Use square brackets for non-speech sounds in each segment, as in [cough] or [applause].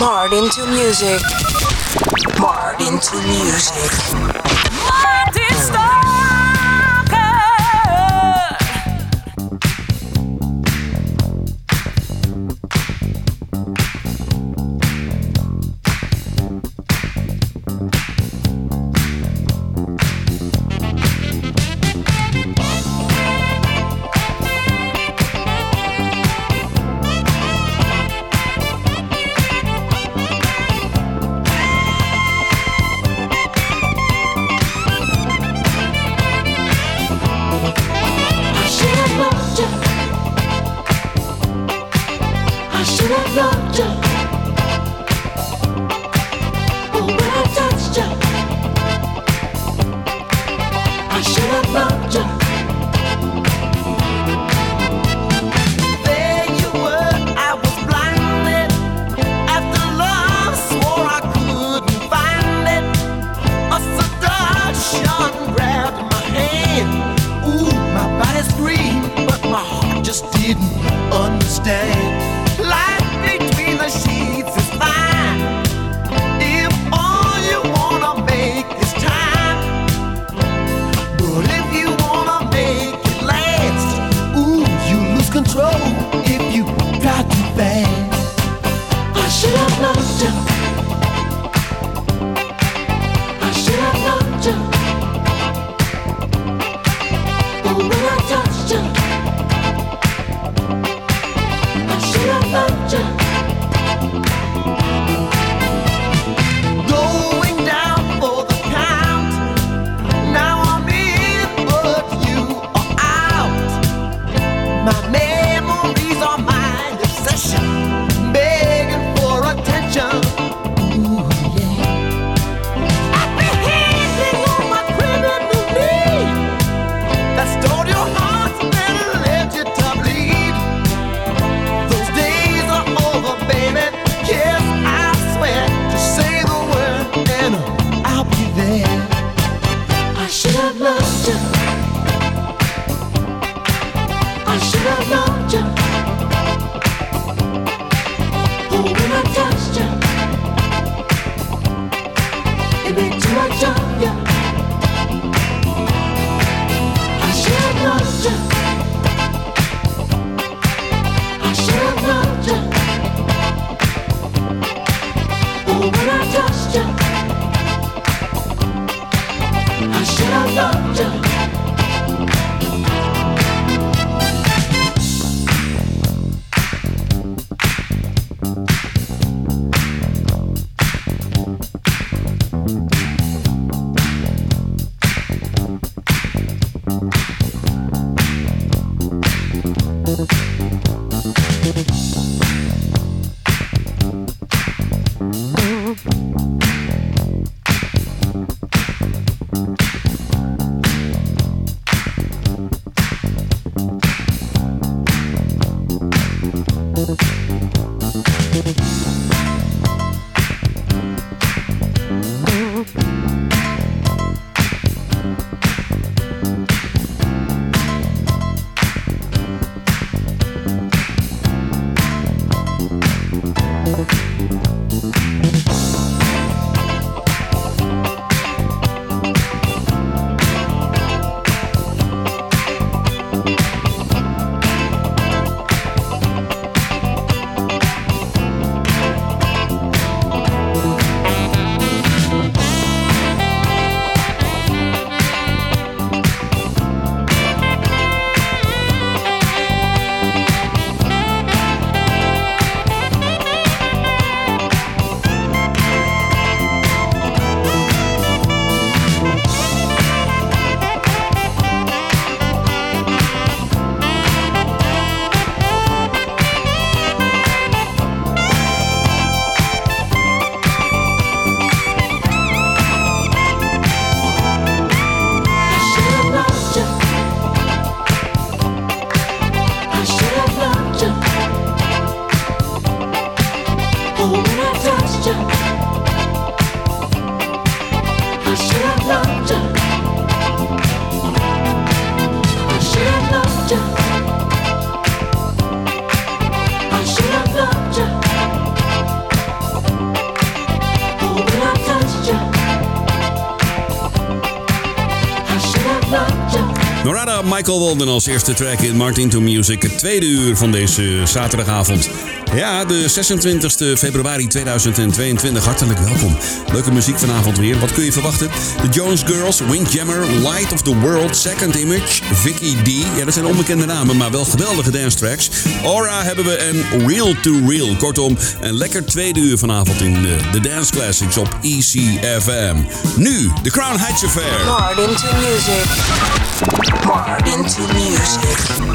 Martin to music. Martin to music. Martin Stalker. Michael Walden als eerste track in Martin to Music. Het tweede uur van deze zaterdagavond. Ja, de 26 februari 2022. Hartelijk welkom. Leuke muziek vanavond weer. Wat kun je verwachten? The Jones Girls, Windjammer, Light of the World, Second Image, Vicky D. Ja, dat zijn onbekende namen, maar wel geweldige dance tracks. Aura hebben we en Real to Real. Kortom, een lekker tweede uur vanavond in de, de Dance Classics op ECFM. Nu, The Crown Heights Affair. Martin to music. Martin to music.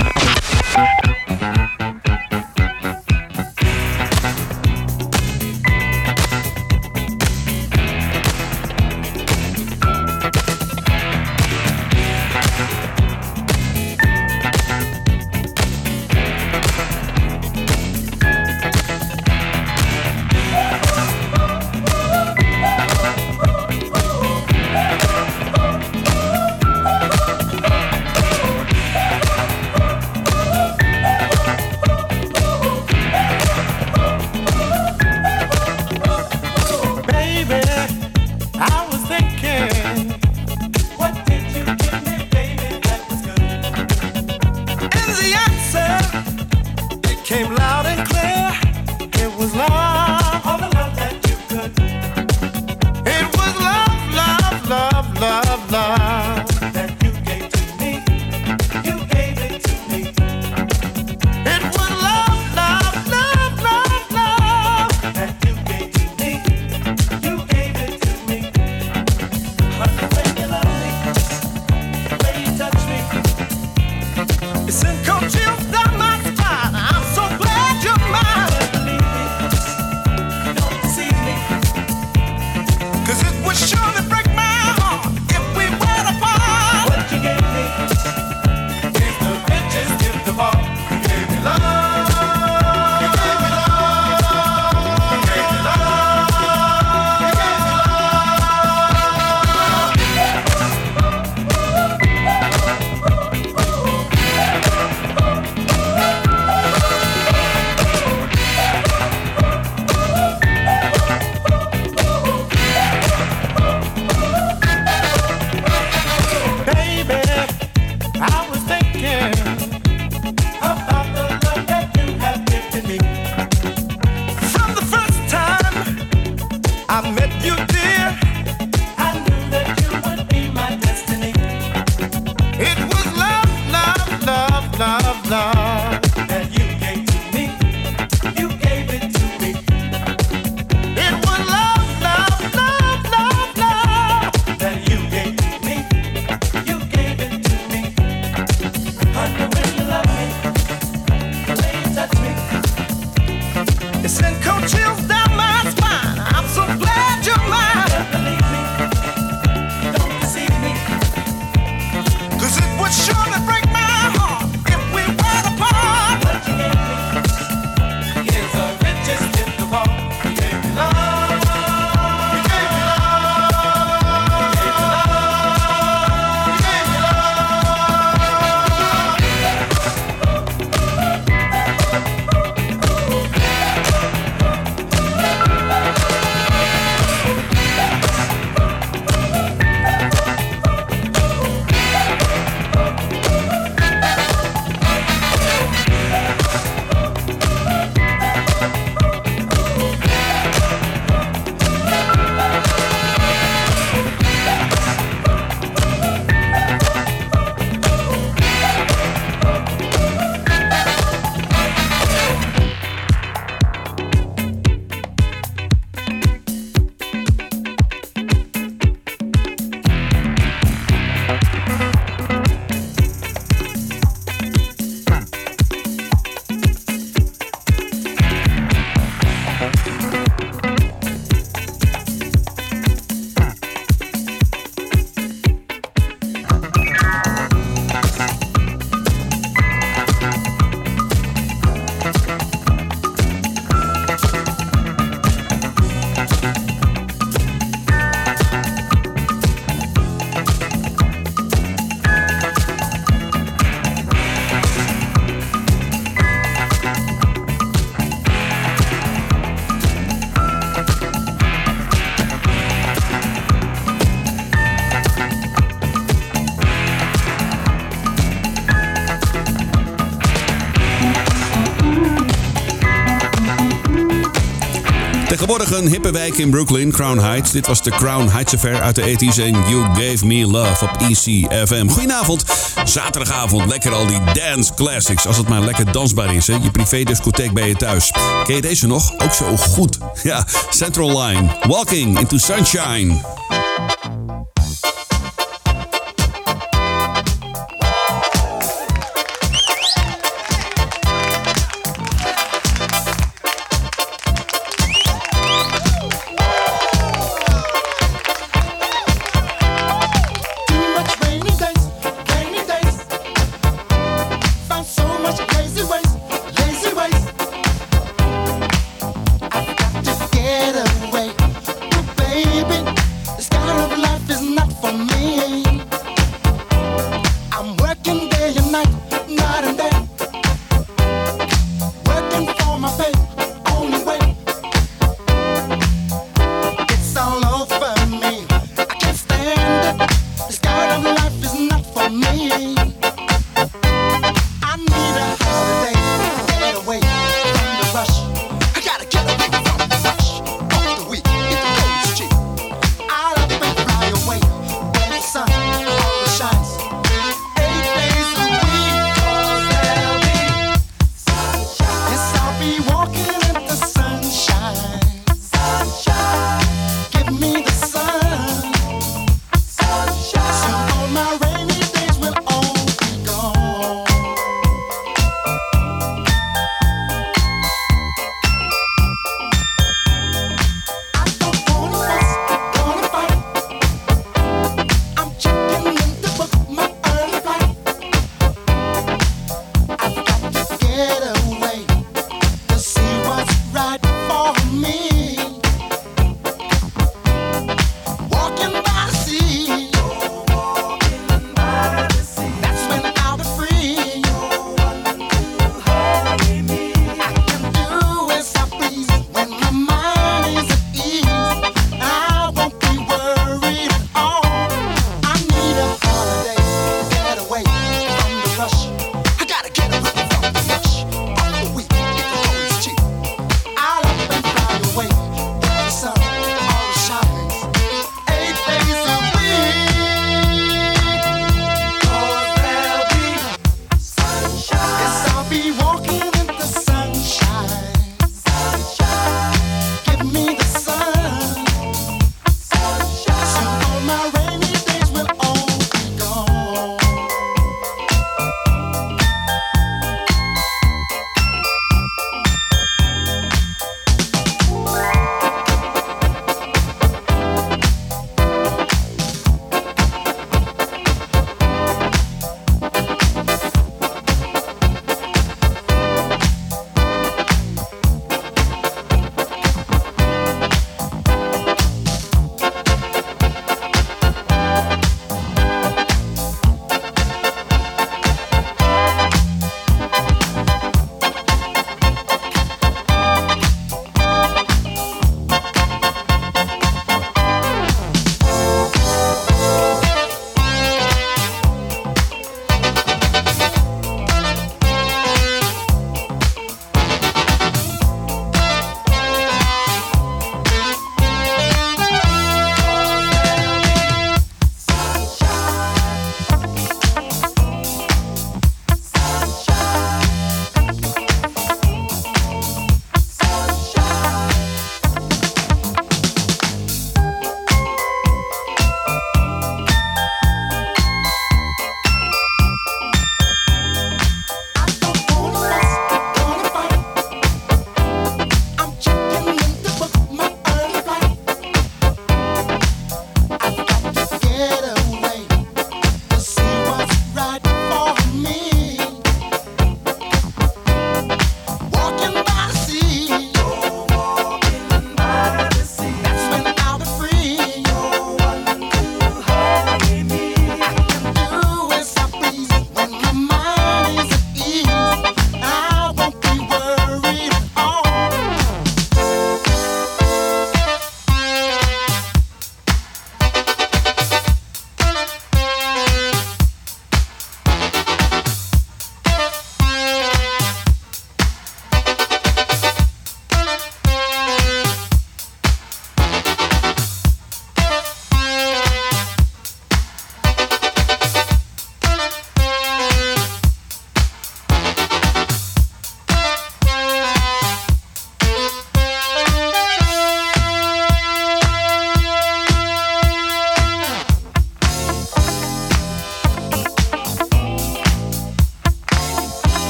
Morgen een hippe wijk in Brooklyn, Crown Heights. Dit was de Crown Heights Affair uit de 80s en You Gave Me Love op ECFM. Goedenavond, zaterdagavond. Lekker al die dance classics. Als het maar lekker dansbaar is, hè. Je privédiscotheek bij je thuis. Ken je deze nog? Ook zo goed. Ja, Central Line. Walking into Sunshine.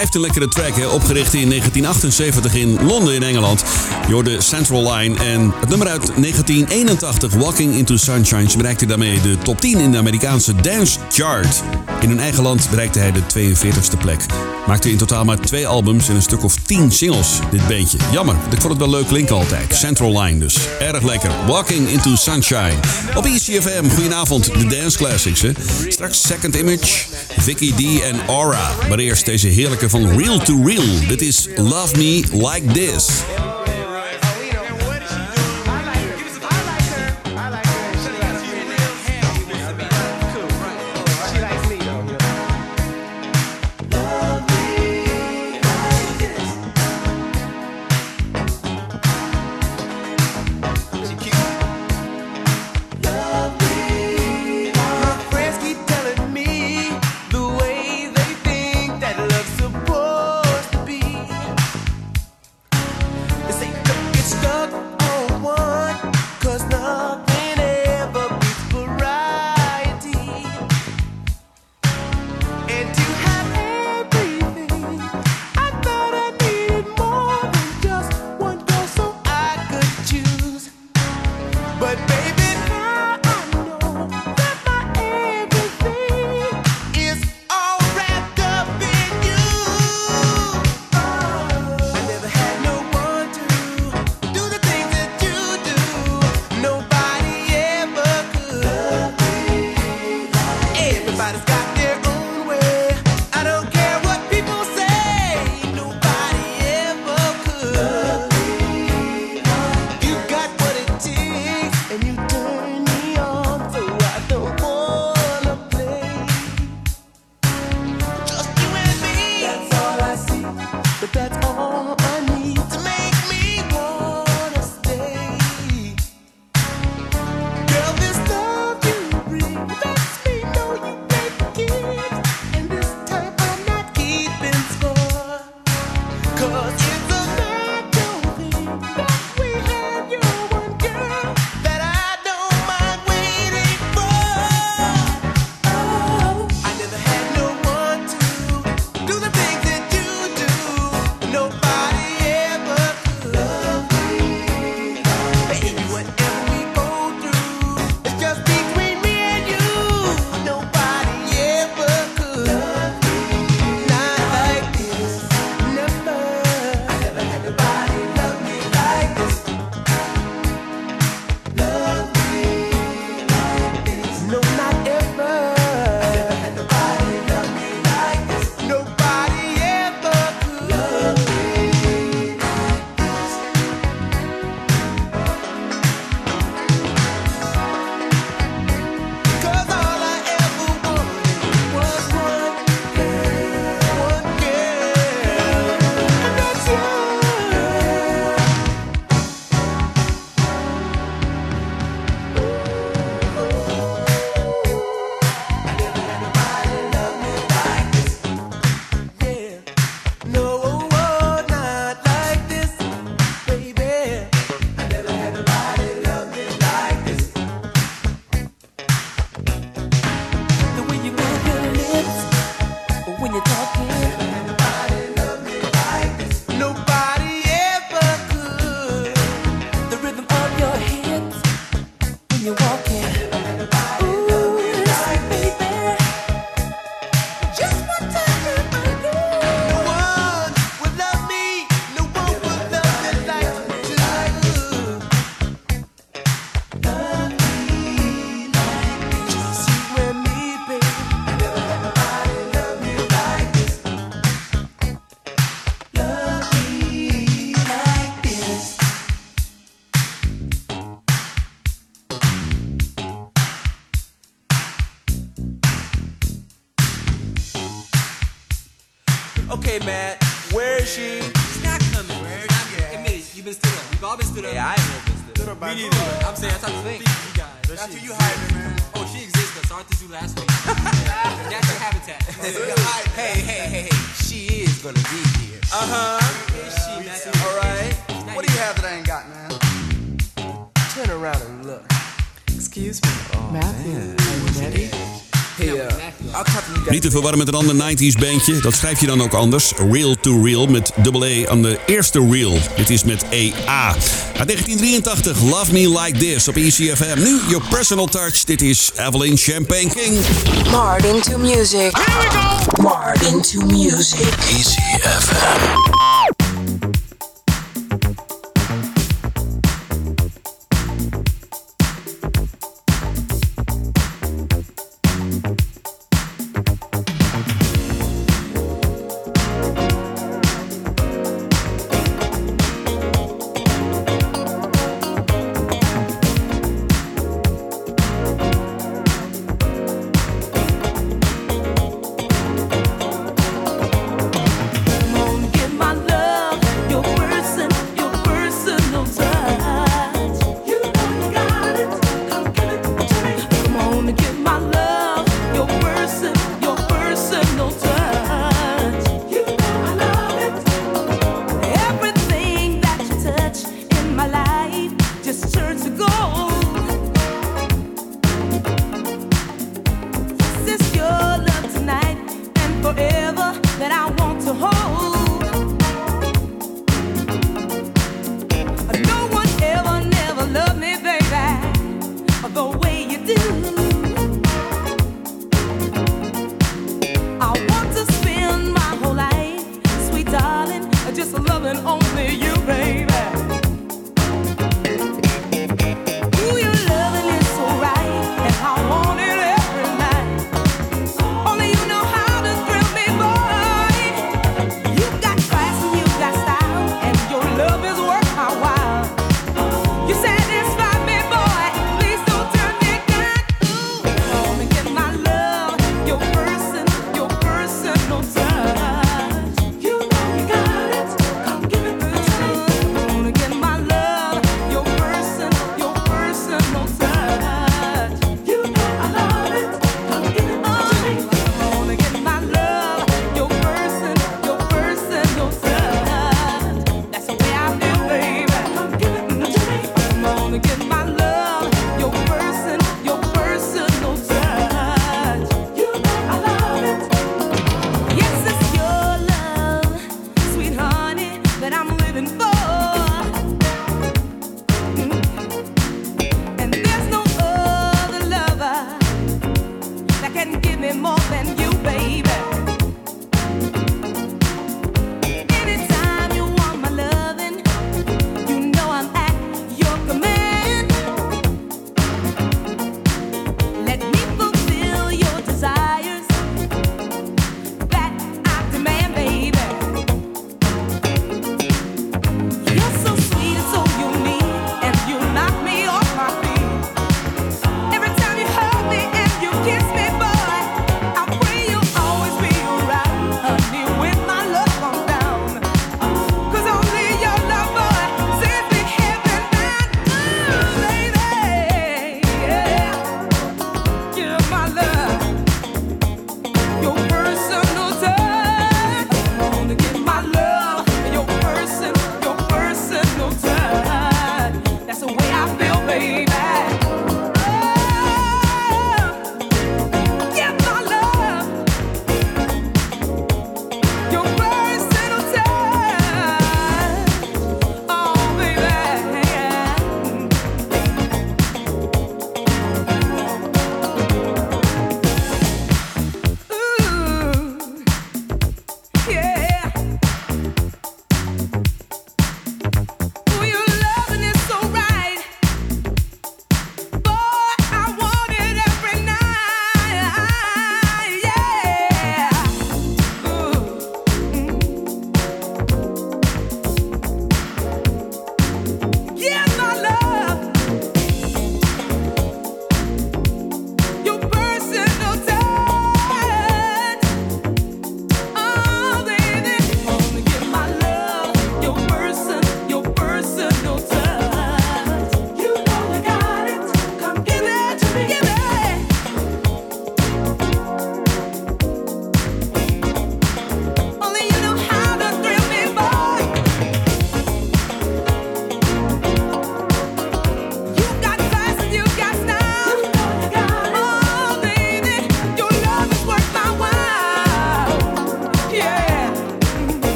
Blijft een lekkere track, hè? opgericht in 1978 in Londen in Engeland. door de Central Line en het nummer uit 1981, Walking into Sunshine, bereikte daarmee de top 10 in de Amerikaanse Dance Chart. In hun eigen land bereikte hij de 42e plek. Maakte in totaal maar twee albums en een stuk of tien singles, dit beentje. Jammer, ik vond het wel leuk klinken altijd. Central Line dus. Erg lekker. Walking into Sunshine. Op ECFM, goedenavond. De Dance Classics, hè. Straks Second Image, Vicky D en Aura. Maar eerst deze heerlijke van Real to Real. Dit is Love Me Like This. waren met een ander 90s bandje. Dat schrijf je dan ook anders. Real to Real met double A aan de eerste reel. Dit is met EA. Uit 1983, Love Me Like This op ECFM. Nu Your Personal Touch. Dit is Evelyn Champagne King. Martin to Music. Here we go! Martin to Music. ECFM.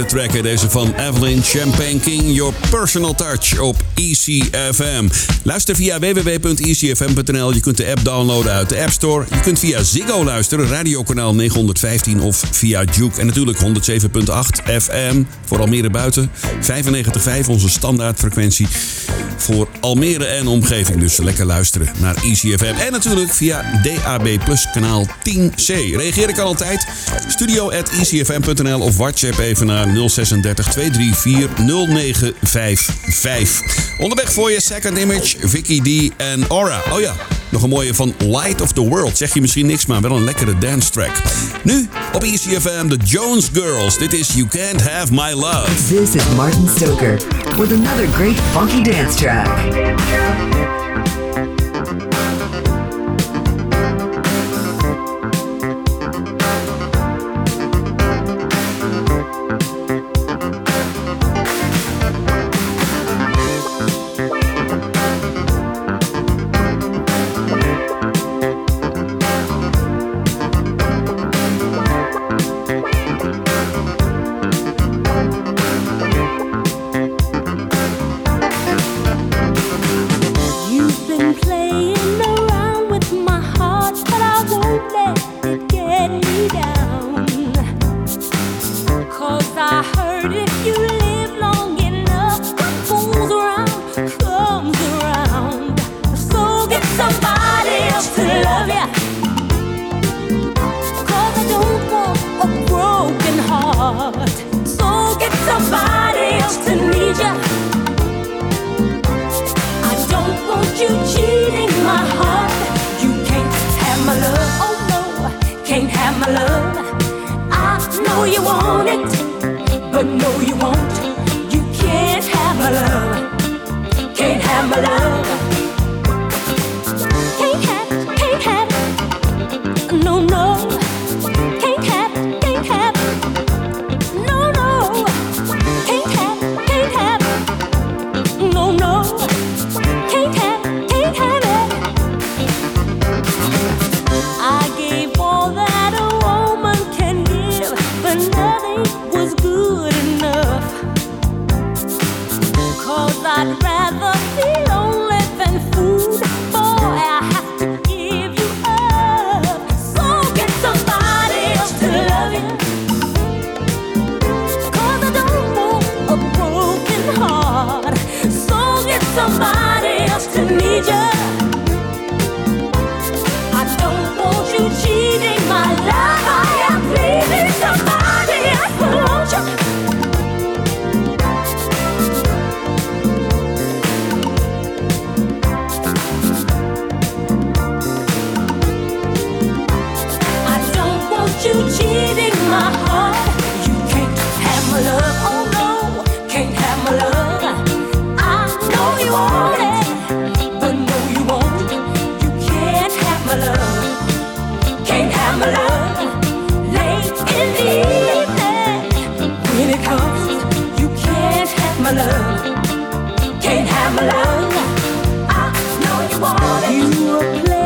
Lekkere track, deze van Evelyn Champagne King. Your Personal Touch op ECFM. Luister via www.ecfm.nl. Je kunt de app downloaden uit de App Store. Je kunt via Ziggo luisteren, radiokanaal 915 of via Juke. En natuurlijk 107.8 FM voor Almere buiten. 95.5 onze standaardfrequentie voor Almere en omgeving. Dus lekker luisteren naar ECFM. En natuurlijk via DAB Plus kanaal 10C. Reageer ik altijd. Studio at ecfm.nl of WhatsApp even naar 036 234 0955. Onderweg voor je Second Image, Vicky D en Aura. Oh ja, nog een mooie van Light of the World. Zeg je misschien niks, maar wel een lekkere dance track. Nu op ECFM, de Jones Girls. Dit is You Can't Have My Love. This is Martin Stoker with another great funky dance track. Can't have my love. I know you want it. You were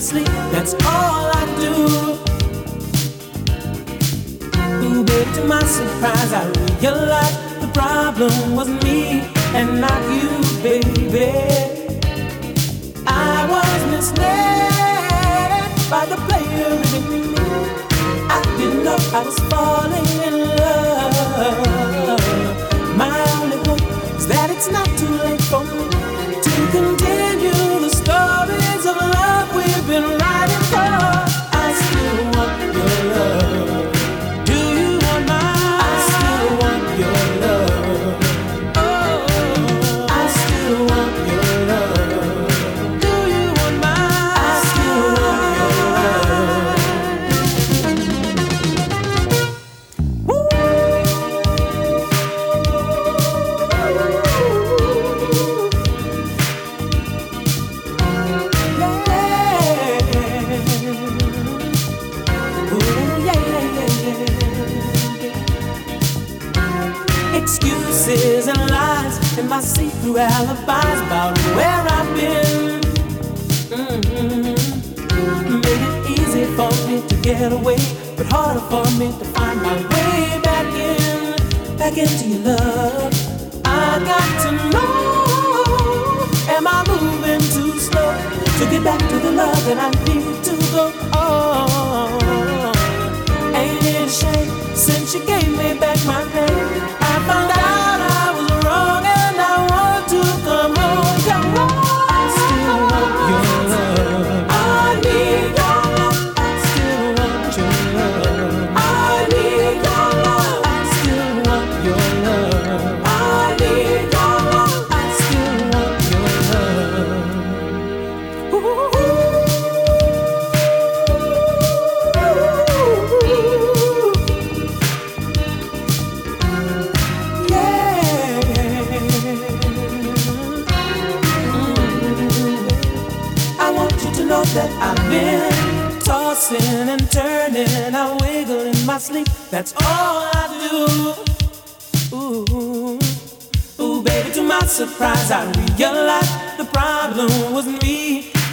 That's all.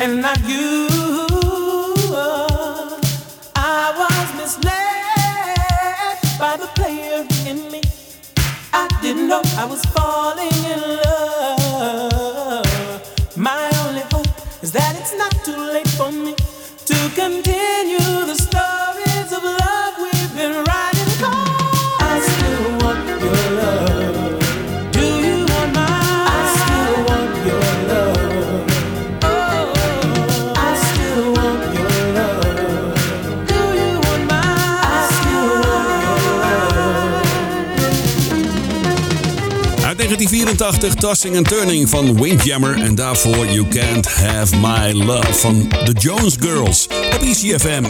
and not you. I was misled by the player in me. I didn't know I was falling in love. 80 Tossing and Turning van Windjammer. En daarvoor You Can't Have My Love van The Jones Girls. Op ICFM 95.5.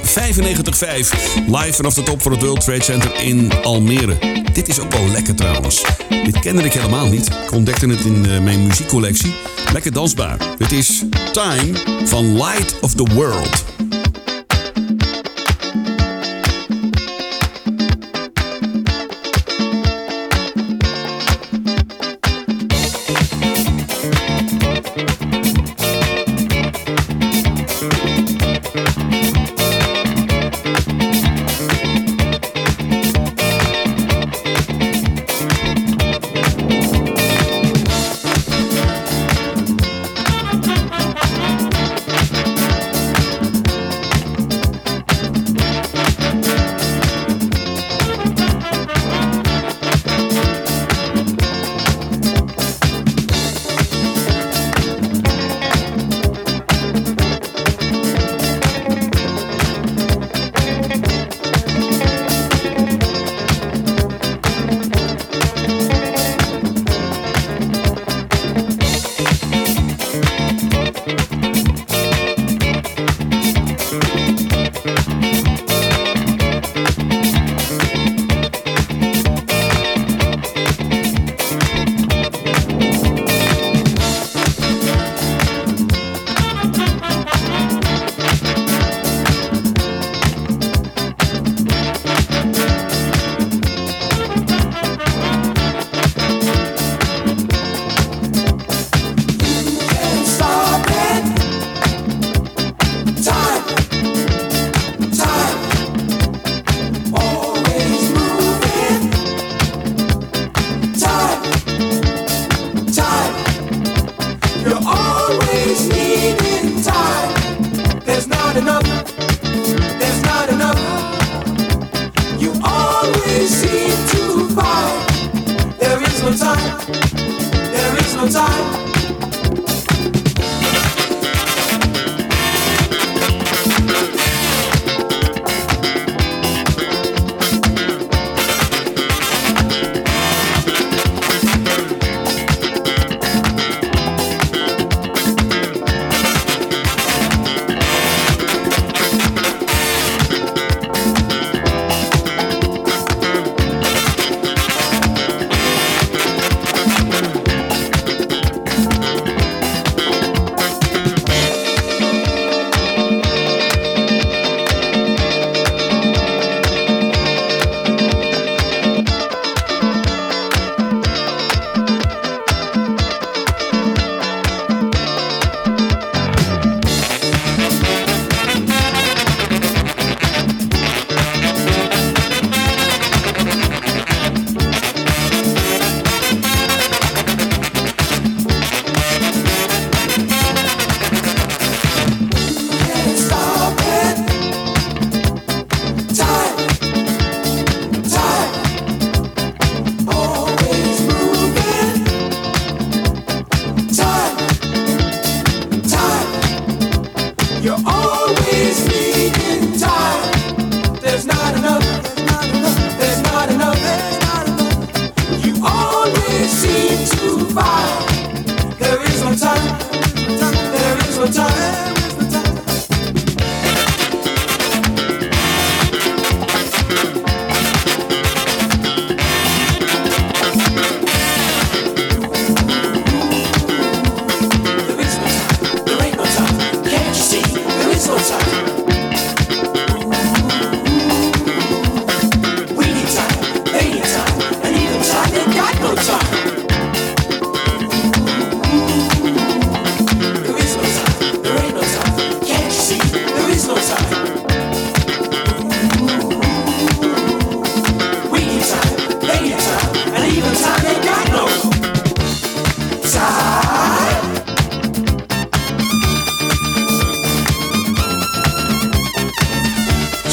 Live vanaf de top van het World Trade Center in Almere. Dit is ook wel lekker trouwens. Dit kende ik helemaal niet. Ik ontdekte het in eh, mijn muziekcollectie. Lekker dansbaar. Dit is Time van Light of the World.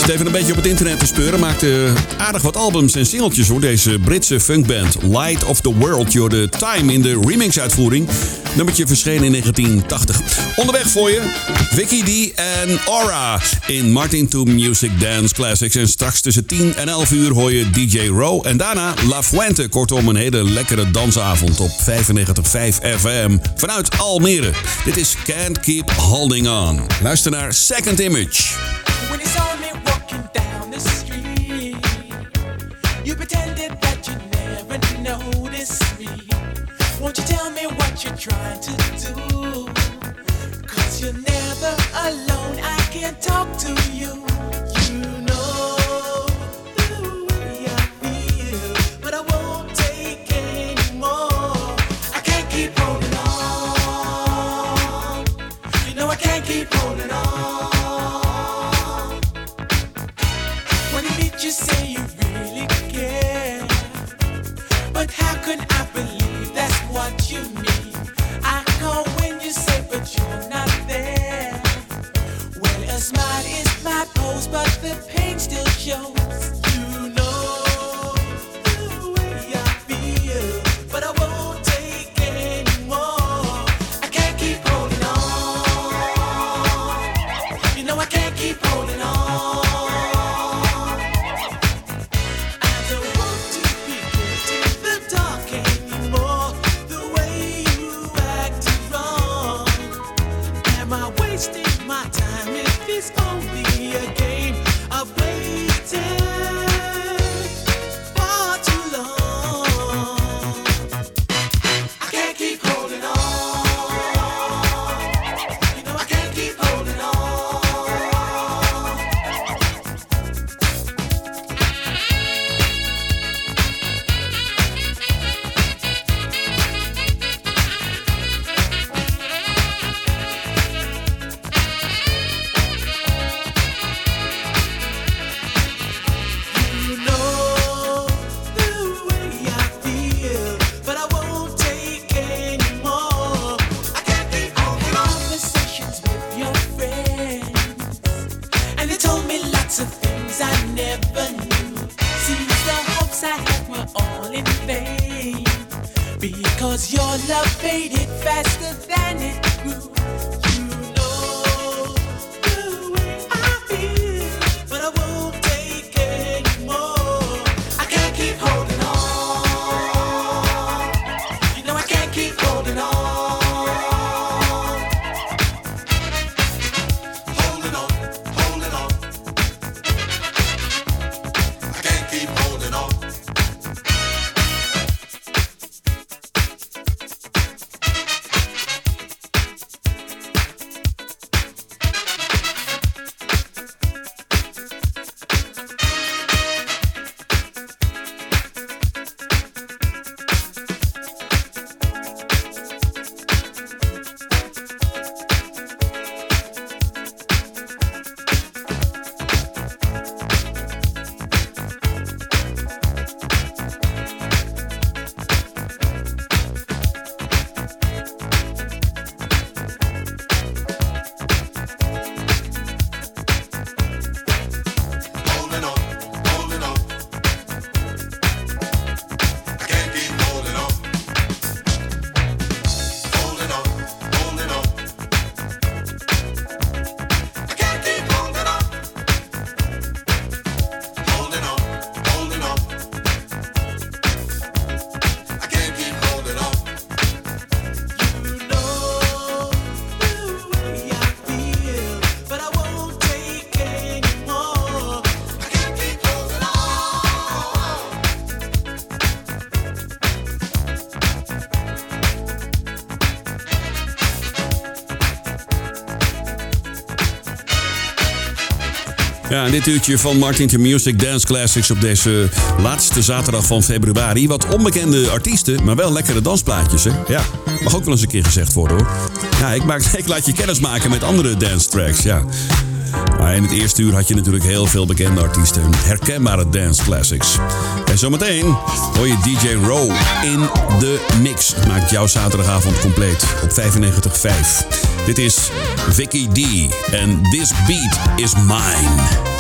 even een beetje op het internet te speuren. Maakte eh, aardig wat albums en singeltjes hoor. Deze Britse funkband Light of the World. door de Time in de remix-uitvoering. Nummertje verschenen in 1980. Onderweg voor je Vicky D en Aura in Martin to Music Dance Classics. En straks tussen 10 en 11 uur hoor je DJ Row. En daarna La Fuente. Kortom, een hele lekkere dansavond op 95.5 FM vanuit Almere. Dit is Can't Keep Holding On. Luister naar Second Image. trying to do. Cause you're never alone, I can't talk to you. still shows. Dit uurtje van Martin to Music Dance Classics op deze laatste zaterdag van februari. Wat onbekende artiesten, maar wel lekkere dansplaatjes. Hè? Ja, mag ook wel eens een keer gezegd worden hoor. Ja, ik, maak, [laughs] ik laat je kennis maken met andere dance tracks. Ja. Maar in het eerste uur had je natuurlijk heel veel bekende artiesten. Herkenbare dance classics. En zometeen hoor je DJ Row in de mix. Maakt jouw zaterdagavond compleet op 95.5. Dit is Vicky D. En This Beat is Mine.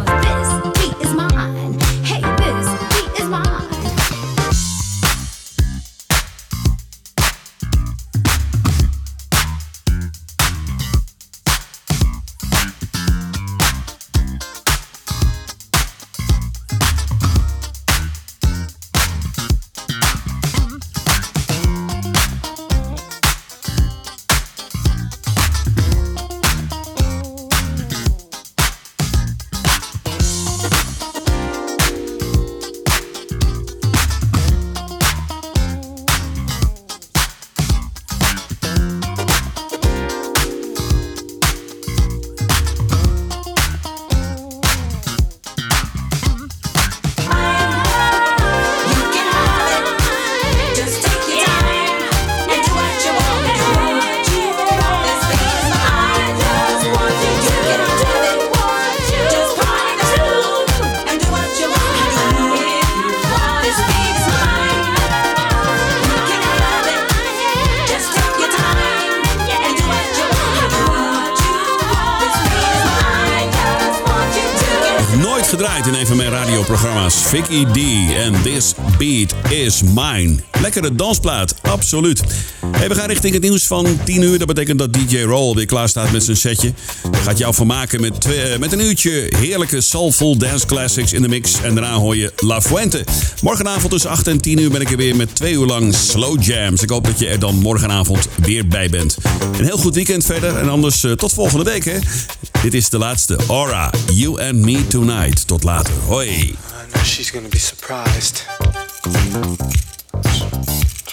of this. Vicky D en This Beat Is Mine. Lekkere dansplaat, absoluut. We gaan richting het nieuws van 10 uur. Dat betekent dat DJ Roll weer klaar staat met zijn setje. Hij gaat jou vermaken met, eh, met een uurtje heerlijke soulful dance classics in de mix. En daarna hoor je La Fuente. Morgenavond tussen 8 en 10 uur ben ik er weer met twee uur lang slow jams. Ik hoop dat je er dan morgenavond weer bij bent. Een heel goed weekend verder. En anders eh, tot volgende week hè. Dit is de laatste. Aura, You and Me Tonight. Tot later. Hoi. She's gonna be surprised.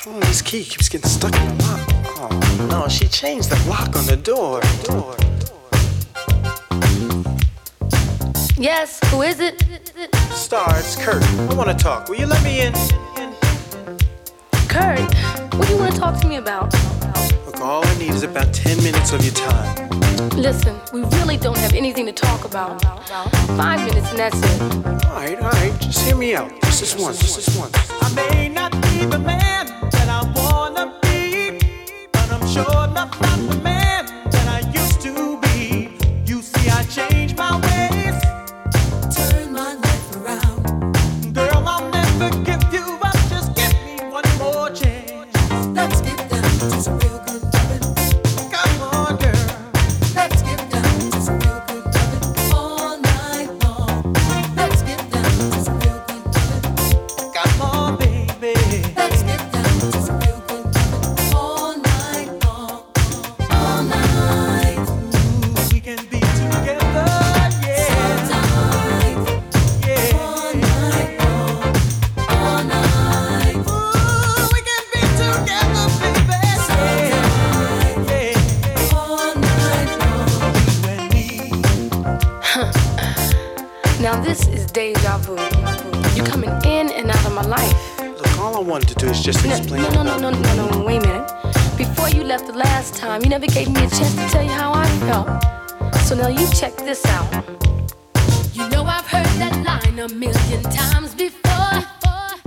Oh, this key keeps getting stuck in the lock. Oh no, she changed the lock on the door. Door. Yes, who is it? Star, it's Kurt. I want to talk. Will you let me in? in? Kurt, what do you want to talk to me about? Look, all I need is about 10 minutes of your time. Listen, we really don't have anything to talk about. Five minutes and that's it. All right, all right. Just hear me out. Just this once. Just this once. I may not be the man So now you check this out. You know I've heard that line a million times before.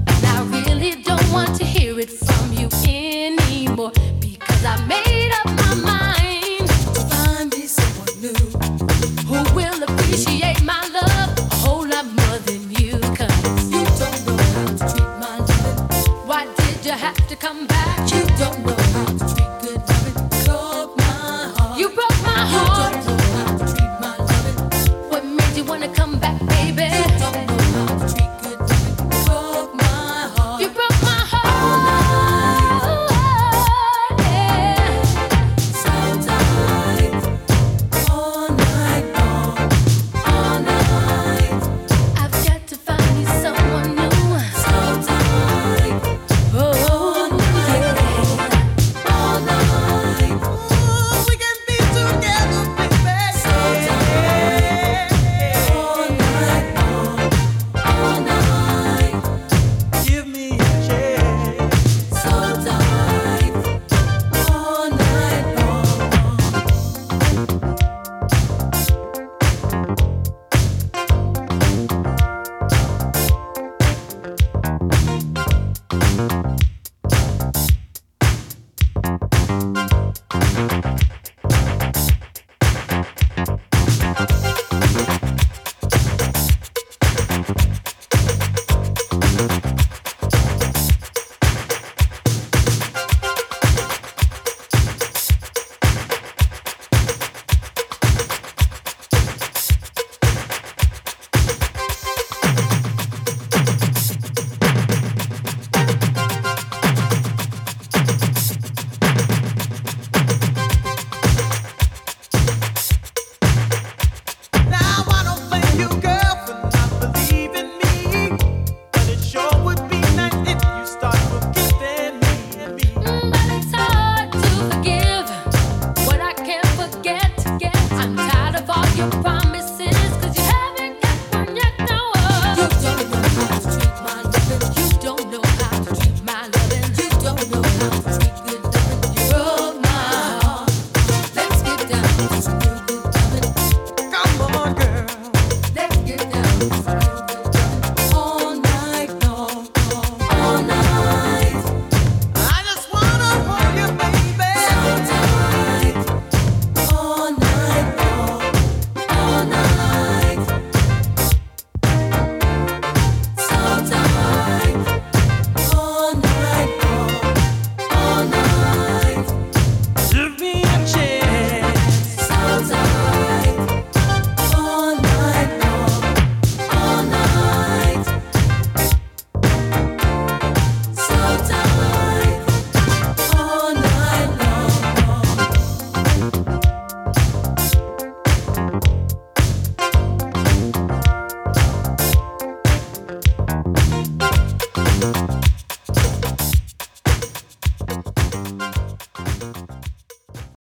And I really don't want to hear it from you anymore. Because I made